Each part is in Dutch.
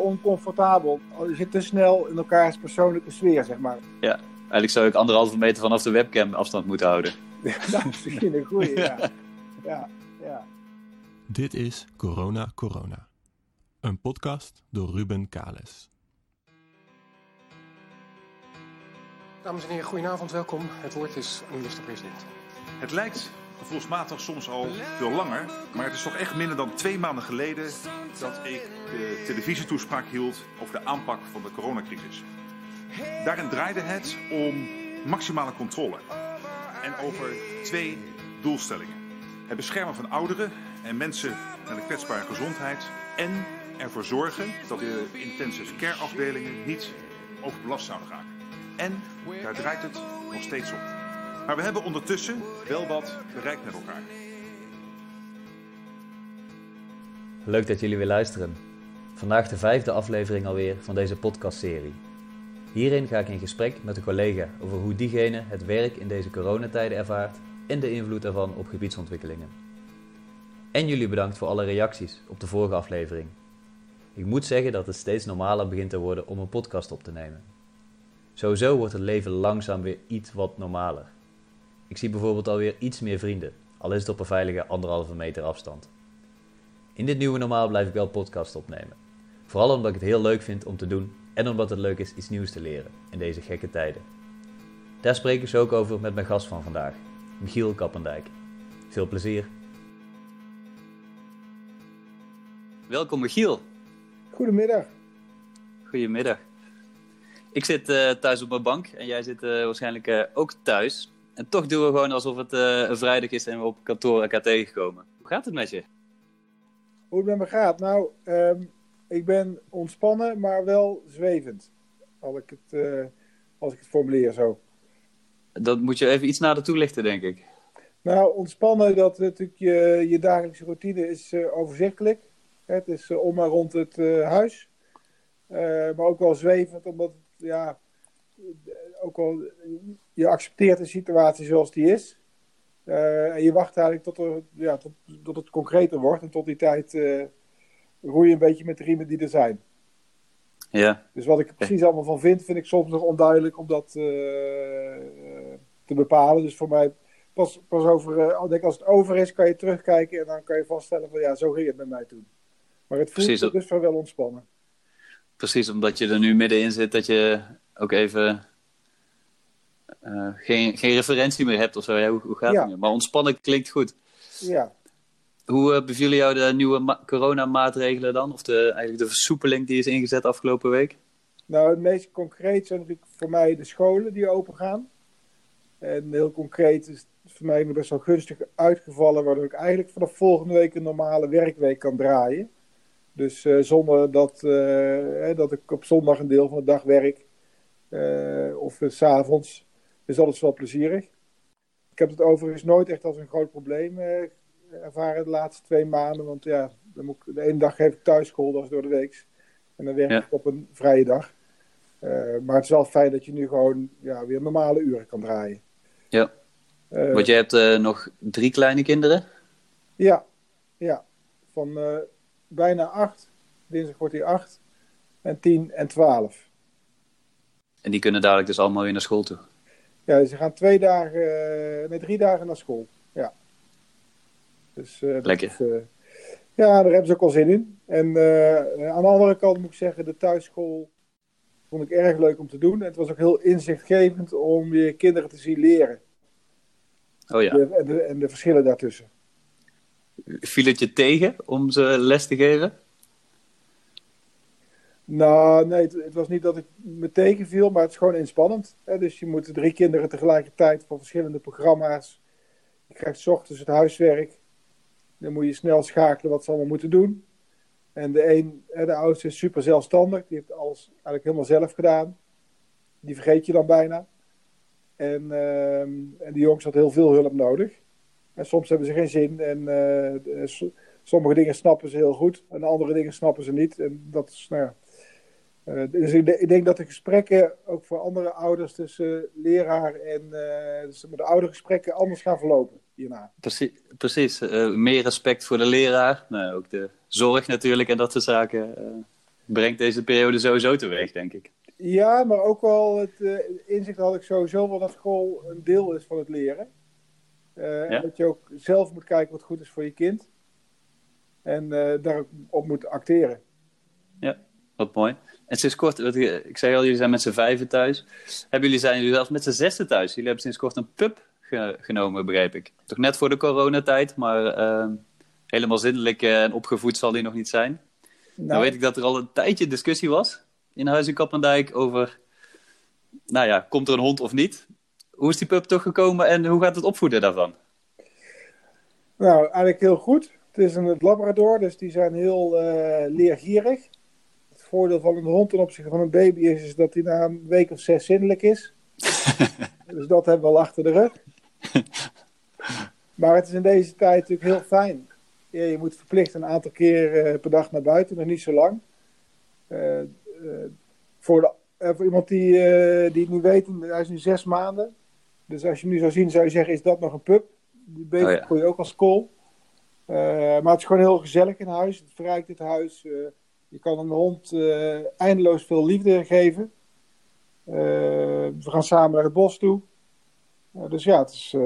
oncomfortabel. Je zit te snel in elkaars persoonlijke sfeer, zeg maar. Ja, eigenlijk zou ik anderhalve meter vanaf de webcam afstand moeten houden. Ja, dat is misschien een goeie, ja. ja, ja. Dit is Corona Corona. Een podcast door Ruben Kales. Dames en heren, goedenavond, welkom. Het woord is aan minister-president. Het lijkt gevoelsmatig soms al veel langer, maar het is toch echt minder dan twee maanden geleden dat ik de televisietoespraak hield over de aanpak van de coronacrisis. Daarin draaide het om maximale controle en over twee doelstellingen. Het beschermen van ouderen en mensen met een kwetsbare gezondheid en ervoor zorgen dat de intensive care afdelingen niet overbelast zouden raken. En daar draait het nog steeds op. Maar we hebben ondertussen wel wat bereikt met elkaar. Leuk dat jullie weer luisteren. Vandaag de vijfde aflevering alweer van deze podcastserie. Hierin ga ik in gesprek met een collega over hoe diegene het werk in deze coronatijden ervaart en de invloed ervan op gebiedsontwikkelingen. En jullie bedankt voor alle reacties op de vorige aflevering. Ik moet zeggen dat het steeds normaler begint te worden om een podcast op te nemen. Sowieso wordt het leven langzaam weer iets wat normaler. Ik zie bijvoorbeeld alweer iets meer vrienden, al is het op een veilige anderhalve meter afstand. In dit nieuwe normaal blijf ik wel podcast opnemen. Vooral omdat ik het heel leuk vind om te doen en omdat het leuk is iets nieuws te leren in deze gekke tijden. Daar spreek ik zo ook over met mijn gast van vandaag, Michiel Kappendijk. Veel plezier. Welkom Michiel. Goedemiddag. Goedemiddag. Ik zit uh, thuis op mijn bank en jij zit uh, waarschijnlijk uh, ook thuis. En toch doen we gewoon alsof het een vrijdag is en we op kantoor elkaar tegenkomen. Hoe gaat het met je? Hoe het met me gaat? Nou, um, ik ben ontspannen, maar wel zwevend. Als ik het, als ik het formuleer zo. Dat moet je even iets nader toelichten, denk ik. Nou, ontspannen, dat natuurlijk je, je dagelijkse routine is overzichtelijk. Het is om maar rond het huis. maar ook wel zwevend, omdat ja, ook al je accepteert de situatie zoals die is. Uh, en je wacht eigenlijk tot, er, ja, tot, tot het concreter wordt. En tot die tijd uh, roei je een beetje met de riemen die er zijn. Ja. Dus wat ik er precies allemaal van vind, vind ik soms nog onduidelijk om dat uh, te bepalen. Dus voor mij, pas, pas over, denk als het over is, kan je terugkijken en dan kan je vaststellen van ja, zo ging het met mij toen. Maar het voelt dus wel ontspannen precies omdat je er nu middenin zit, dat je ook even uh, geen, geen referentie meer hebt of zo. Ja, hoe, hoe gaat het nu? Maar ontspannen klinkt goed. Ja. Hoe uh, bevielen jou de nieuwe coronamaatregelen dan? Of de, eigenlijk de versoepeling die is ingezet afgelopen week? Nou, het meest concreet zijn natuurlijk voor mij de scholen die open gaan. En heel concreet is het voor mij best wel gunstig uitgevallen, waardoor ik eigenlijk vanaf volgende week een normale werkweek kan draaien. Dus uh, zonder dat, uh, dat ik op zondag een deel van de dag werk. Uh, of s s'avonds. Is alles wel plezierig. Ik heb het overigens nooit echt als een groot probleem ervaren de laatste twee maanden. Want ja, dan moet ik, de ene dag geef ik thuisschool, dat is door de week. En dan werk ja. ik op een vrije dag. maar het is wel fijn dat je nu gewoon ja, weer normale uren kan draaien. Ja. Want je hebt nog drie kleine kinderen? Ja, ja. Van bijna acht. Dinsdag wordt hij acht. En tien en twaalf. En die kunnen dadelijk dus allemaal weer naar school toe? Ja, ze gaan twee dagen, nee, drie dagen naar school. Ja. Dus, uh, Lekker. Is, uh, ja, daar hebben ze ook al zin in. En uh, aan de andere kant moet ik zeggen, de thuisschool vond ik erg leuk om te doen. En het was ook heel inzichtgevend om je kinderen te zien leren. Oh ja. De, en, de, en de verschillen daartussen. Viel het je tegen om ze les te geven? Nou, nee, het, was niet dat ik me tegenviel, maar het is gewoon inspannend. Hè? Dus je moet drie kinderen tegelijkertijd van verschillende programma's. Je krijgt s ochtends het huiswerk. Dan moet je snel schakelen wat ze allemaal moeten doen. En de een, de oudste is super zelfstandig. Die heeft alles eigenlijk helemaal zelf gedaan. Die vergeet je dan bijna. En, uh, en die jongens had heel veel hulp nodig. En soms hebben ze geen zin. En uh, sommige dingen snappen ze heel goed. En andere dingen snappen ze niet. En dat is, nou ja. Uh, dus ik, ik, denk dat de gesprekken ook voor andere ouders tussen leraar en uh, dus de oude gesprekken anders gaan verlopen hierna. Precies, precies. meer respect voor de leraar. Nou, ook de zorg natuurlijk en dat soort zaken. brengt deze periode sowieso teweeg, denk ik. Ja, maar ook wel het inzicht had ik sowieso wel dat school een deel is van het leren. Ja? Dat je ook zelf moet kijken wat goed is voor je kind. En daarop moet acteren. Ja, wat mooi. En sinds kort, ik zei al, jullie zijn met z'n vijven thuis. Hebben jullie zijn jullie zelfs met z'n zesde thuis? Jullie hebben sinds kort een pub ge genomen, begrijp ik. Toch net voor de coronatijd, maar ehm, helemaal zindelijk en opgevoed zal die nog niet zijn. Nou, nou weet ik dat er al een tijdje discussie was in Huis in Kappendijk over, nou ja, komt er een hond of niet? Hoe is die pup toch gekomen en hoe gaat het opvoeden daarvan? Nou, eigenlijk heel goed. Het is een Labrador, dus die zijn heel uh, leergierig. Het voordeel van een hond ten opzichte van een baby is, is dat hij na een week of zes zindelijk is. dus dat hebben we al achter de rug. maar het is in deze tijd natuurlijk heel fijn. Ja, je moet verplicht een aantal keer uh, per dag naar buiten, nog niet zo lang. Uh, voor, de, voor iemand die, die het niet weet, hij is nu zes maanden. Dus als je nu zou zien, zou je zeggen, is dat nog een pup? Die baby oh, ja. je ook als kool. Uh, maar het is gewoon heel gezellig in huis. Het verrijkt het huis. Uh, je kan een hond uh, eindeloos veel liefde geven. we gaan samen naar het bos toe. dus ja, het is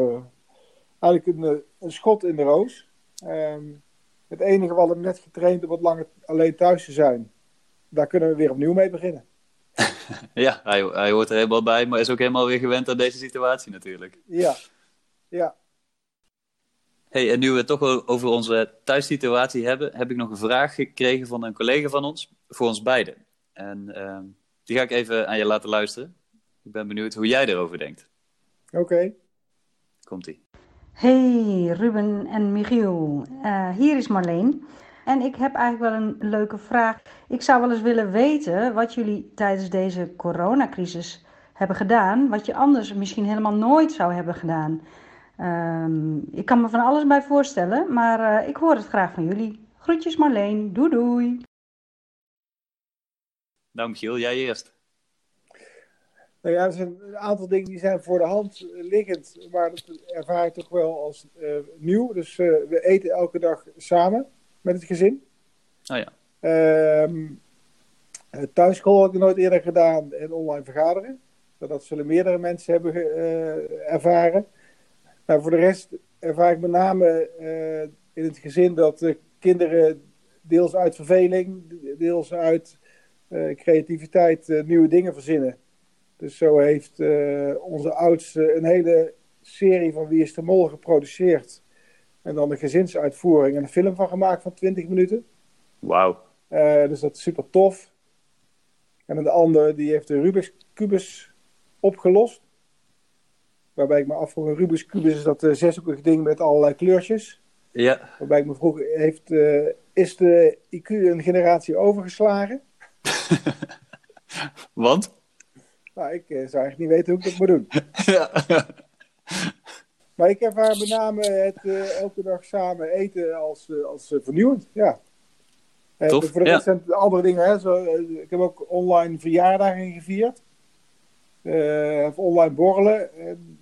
eigenlijk een, een, schot in de roos. Ehm, het enige wat hem net getraind om wat langer alleen thuis te zijn. Daar kunnen we weer opnieuw mee beginnen. ja, hij, hij hoort er helemaal bij, maar is ook helemaal weer gewend aan deze situatie natuurlijk. Ja, ja. Hey, en nu we het toch over onze thuissituatie hebben, heb ik nog een vraag gekregen van een collega van ons, voor ons beiden. En uh, die ga ik even aan je laten luisteren. Ik ben benieuwd hoe jij erover denkt. Oké. Okay. Komt-ie. Hey Ruben en Michiel, uh, hier is Marleen. En ik heb eigenlijk wel een leuke vraag. Ik zou wel eens willen weten wat jullie tijdens deze coronacrisis hebben gedaan, wat je anders misschien helemaal nooit zou hebben gedaan. Um, ik kan me van alles bij voorstellen, maar uh, ik hoor het graag van jullie. Groetjes Marleen, doei doei. Nou Michiel, jij eerst. Nou ja, er zijn een aantal dingen die zijn voor de hand liggend, maar dat ervaar ik toch wel als uh, nieuw. Dus uh, we eten elke dag samen met het gezin. Oh ja. Uh, thuisschool heb ik nooit eerder gedaan en online vergaderen. Dat zullen meerdere mensen hebben uh, ervaren. Maar voor de rest ervaar ik met name uh, in het gezin dat de kinderen deels uit verveling, deels uit uh, creativiteit nieuwe dingen verzinnen. Dus zo heeft onze oudste een hele serie van Wie is de Mol geproduceerd. En dan een gezinsuitvoering en een film van gemaakt van 20 minuten. Wauw. Uh, dus dat is super tof. En de andere die heeft de Rubik's Kubus opgelost. Waarbij ik me afvroeg, een Rubik's Kubus is dat uh, zeshoekig ding met allerlei kleurtjes. Ja. Waarbij ik me vroeg, heeft, uh, is de IQ een generatie overgeslagen? Want? Nou, ik zou eigenlijk niet weten hoe ik dat moet doen. ja. Maar ik ervaar met name het uh, elke dag samen eten als, als vernieuwend. Ja. Tof, voor de rest zijn het andere dingen. Hè, zo, ik heb ook online verjaardagen gevierd. Of online borrelen.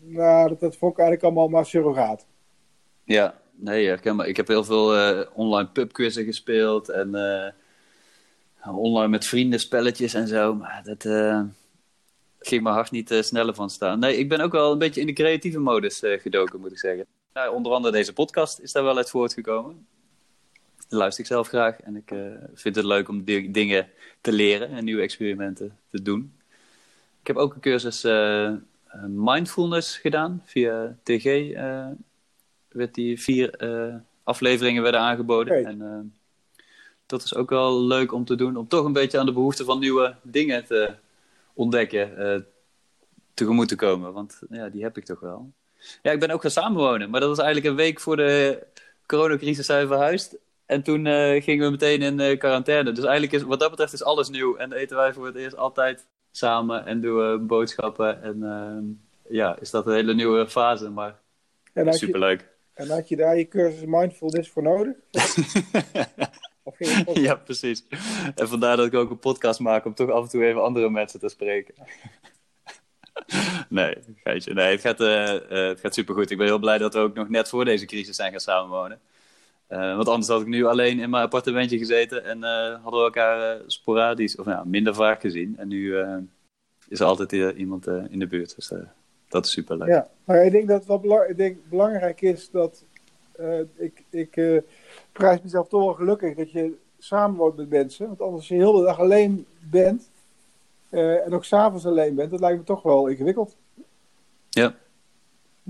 nou, dat, dat vond ik eigenlijk allemaal maar surrogaat. Ja, nee, ik heb heel veel online pubquizzen gespeeld. En online met vrienden spelletjes en zo. Maar dat ging mijn hart niet sneller van staan. Nee, ik ben ook wel een beetje in de creatieve modus gedoken, moet ik zeggen. Nou, onder andere deze podcast is daar wel uit voortgekomen. Dat luister ik zelf graag en ik vind het leuk om dingen te leren en nieuwe experimenten te doen. Ik heb ook een cursus mindfulness gedaan via TG. werd die vier afleveringen werden aangeboden. En dat is ook wel leuk om te doen, om toch een beetje aan de behoefte van nieuwe dingen te ontdekken, tegemoet te komen. Want ja, die heb ik toch wel. Ja, ik ben ook gaan samenwonen. Maar dat was eigenlijk een week voor de coronacrisis zijn we verhuisd. En toen uh, gingen we meteen in uh, quarantaine. Dus eigenlijk is wat dat betreft is alles nieuw. En eten wij voor het eerst altijd samen en doen we boodschappen. En ehm, ja, is dat een hele nieuwe fase. Maar superleuk. en had je daar je cursus mindfulness voor nodig? ja, precies. En vandaar dat ik ook een podcast maak om toch af en toe even andere mensen te spreken. nee, Nee, het gaat, uh, uh, het gaat supergoed. Ik ben heel blij dat we ook nog net voor deze crisis zijn gaan samenwonen. Uh, want anders had ik nu alleen in mijn appartementje gezeten en uh, hadden we elkaar uh, sporadisch, of nou, minder vaak gezien. En nu is er altijd iemand in de buurt. Dus dat is super leuk. Ja, maar ik denk dat wat belang, ik denk belangrijk is dat ik, ik prijs mezelf toch wel gelukkig dat je samen woont met mensen. Want anders als je heel de dag alleen bent en ook s'avonds alleen bent, dat lijkt me toch wel ingewikkeld. Ja.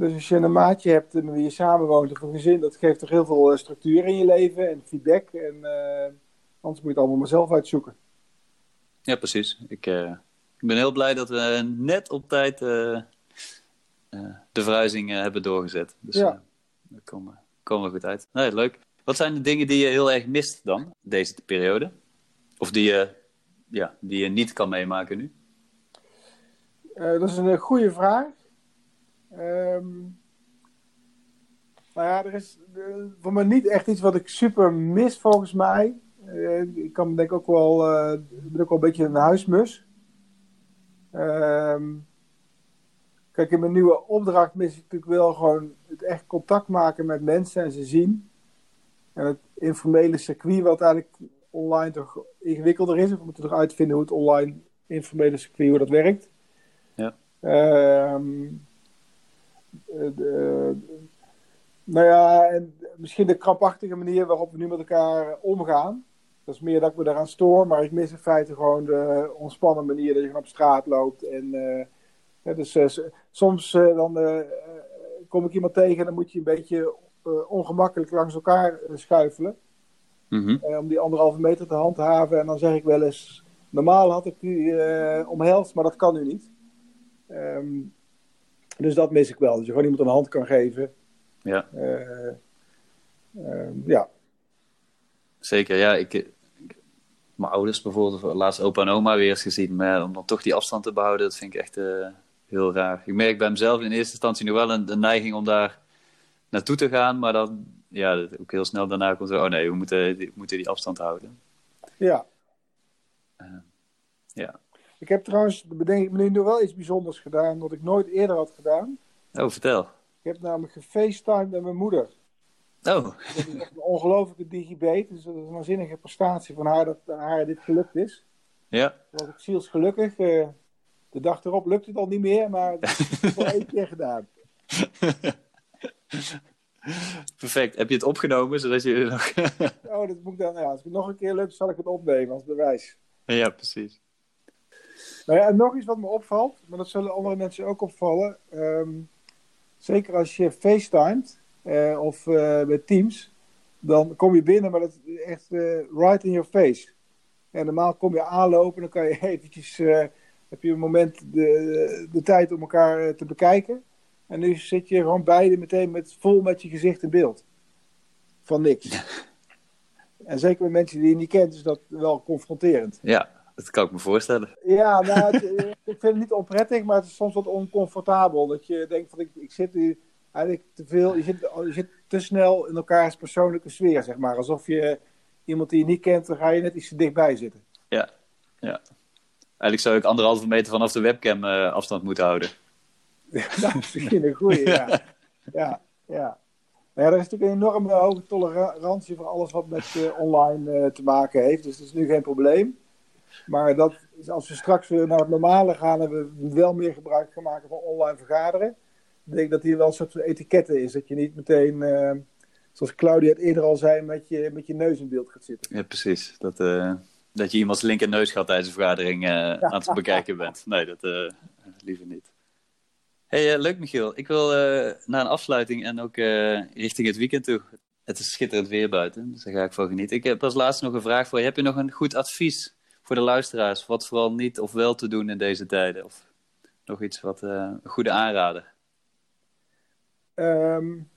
Dus als je een maatje hebt met wie je samenwoont of een gezin, dat geeft toch heel veel structuur in je leven en feedback. En uh, anders moet je het allemaal maar zelf uitzoeken. Ja, precies. Ik, uh, ik ben heel blij dat we net op tijd uh, de verhuizing hebben doorgezet. Dus ja. daar komen, komen we goed uit. Nee, leuk. Wat zijn de dingen die je heel erg mist dan, deze periode? Of die je, ja, die je niet kan meemaken nu? dat is een goede vraag. Nou ja, er is uh, voor mij niet echt iets wat ik super mis volgens mij. Uh, ik kan denk ook wel, uh, ben ook wel een beetje een huismus. Um, kijk, in mijn nieuwe opdracht mis ik natuurlijk wel gewoon het echt contact maken met mensen en ze zien. En het informele circuit, wat eigenlijk online toch ingewikkelder is. We moeten toch uitvinden hoe het online informele circuit, hoe dat werkt. Ja. Um, eh, de, nou ja, en misschien de krampachtige manier waarop we nu met elkaar omgaan. Dat is meer dat ik me daaraan stoor, maar ik mis in feite gewoon de ontspannen manier dat je gewoon op straat loopt. En uh, dus uh, soms uh, dan kom ik iemand tegen en dan moet je een beetje ongemakkelijk langs elkaar schuifelen. Mm -hmm. om die anderhalve meter te handhaven. En dan zeg ik wel eens, normaal had ik die omhelst, maar dat kan nu niet. Um, dus dat mis ik wel. Dat je gewoon iemand een hand kan geven. Ja. Uh, uh, ja. Zeker, ja. Ik, mijn ouders bijvoorbeeld, laatst opa en oma weer eens gezien. Maar om dan toch die afstand te behouden, dat vind ik echt uh, heel raar. Ik merk bij mezelf in eerste instantie nog wel een, een neiging om daar naartoe te gaan. Maar dan, ja, ook heel snel daarna komt er, oh nee, we moeten, we moeten die afstand houden. Ja. ja. Ik heb trouwens, bedenk ik me nu wel iets bijzonders gedaan, wat ik nooit eerder had gedaan. Oh, vertel. Ik heb namelijk gefacetimed met mijn moeder. Oh. Dat is echt een ongelofelijke digibate, dus dat is een waanzinnige prestatie van haar dat haar dit gelukt is. Ja. Was ik zielsgelukkig. Uh, de dag erop lukt het al niet meer, maar het is wel één keer gedaan. Perfect. Heb je het opgenomen, zodat je nog... oh, dat moet ik dan... Ja, als het nog een keer lukt, zal ik het opnemen als bewijs. Ja, precies. Nou ja, en nog iets wat me opvalt, maar dat zullen andere mensen ook opvallen. Um, zeker als je facetimed uh, of uh, met Teams, dan kom je binnen, maar dat is echt uh, right in your face. En normaal kom je aanlopen, dan kan je eventjes, heb je een moment de, de tijd om elkaar te bekijken. En nu zit je gewoon beide meteen met, vol met je gezicht in beeld. Van niks. en zeker met mensen die je niet kent, is dat wel confronterend. Ja, dat kan ik me voorstellen. Ja, nou, ik vind het niet onprettig, maar het is soms wat oncomfortabel. Dat je denkt van ik, ik zit nu eigenlijk te veel, je zit, je zit te snel in elkaars persoonlijke sfeer, zeg maar. Alsof je iemand die je niet kent, dan ga je net iets te dichtbij zitten. Ja, ja. Eigenlijk zou ik anderhalve meter vanaf de webcam uh, afstand moeten houden. Ja, dat is misschien een goeie, ja. ja, ja. Maar ja, er is natuurlijk een enorme hoge tolerantie voor alles wat met uh, online uh, te maken heeft. Dus dat is nu geen probleem. Maar dat, als we straks weer naar het normale gaan en we wel meer gebruik gaan maken van online vergaderen, denk ik dat hier wel een soort van etiketten is. Dat je niet meteen, uh, zoals Claudia het eerder al zei, met je, met je neus in beeld gaat zitten. Ja, precies. Dat, uh, dat je iemands linker neus gaat tijdens een vergadering uh, aan het bekijken bent. Nee, dat liever niet. Hey, leuk Michiel. Ik wil naar een afsluiting en ook richting het weekend toe. Het is schitterend weer buiten, dus daar ga ik van genieten. Ik heb als laatste nog een vraag voor je. Heb je nog een goed advies voor de luisteraars? Wat vooral niet of wel te doen in deze tijden? Of nog iets wat een goede aanrader? Um,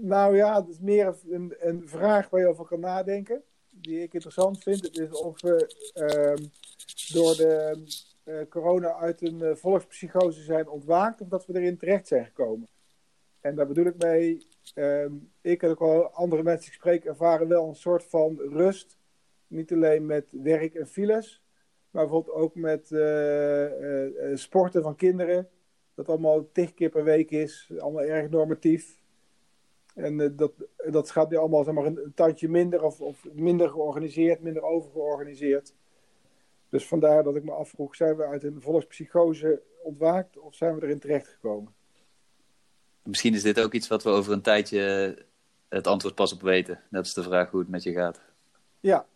nou ja, het is meer een, een, vraag waar je over kan nadenken. Die ik interessant vind. Het is of we um, door de uh, corona uit een uh, volkspsychose zijn ontwaakt. Of dat we erin terecht zijn gekomen. En daar bedoel ik mee. Um, ik en ook andere mensen die ik spreek ervaren wel een soort van rust niet alleen met werk en files, maar bijvoorbeeld ook met uh, sporten van kinderen. Dat allemaal tig keer per week is, allemaal erg normatief. En dat, dat gaat nu allemaal zeg maar, een, een tandje minder of, of minder georganiseerd, minder overgeorganiseerd. Dus vandaar dat ik me afvroeg, zijn we uit een volkspsychose ontwaakt of zijn we erin terechtgekomen? Misschien is dit ook iets wat we over een tijdje het antwoord pas op weten. Dat is de vraag hoe het met je gaat. Ja.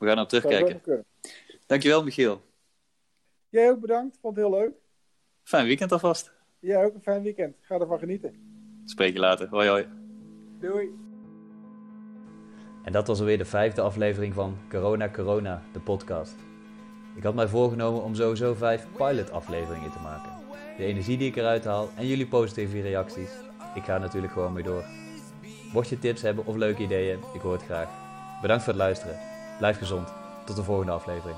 We gaan op terugkijken. Dankjewel, Michiel. Jij ook bedankt. Vond het heel leuk. Fijn weekend alvast. Jij ook een fijn weekend. Ga ervan genieten. Spreek je later. Hoi hoi. Doei. En dat was alweer de vijfde aflevering van Corona Corona, de podcast. Ik had mij voorgenomen om sowieso vijf pilot afleveringen te maken. De energie die ik eruit haal en jullie positieve reacties. Ik ga natuurlijk gewoon mee door. Mocht je tips hebben of leuke ideeën, ik hoor het graag. Bedankt voor het luisteren. Blijf gezond. Tot de volgende aflevering.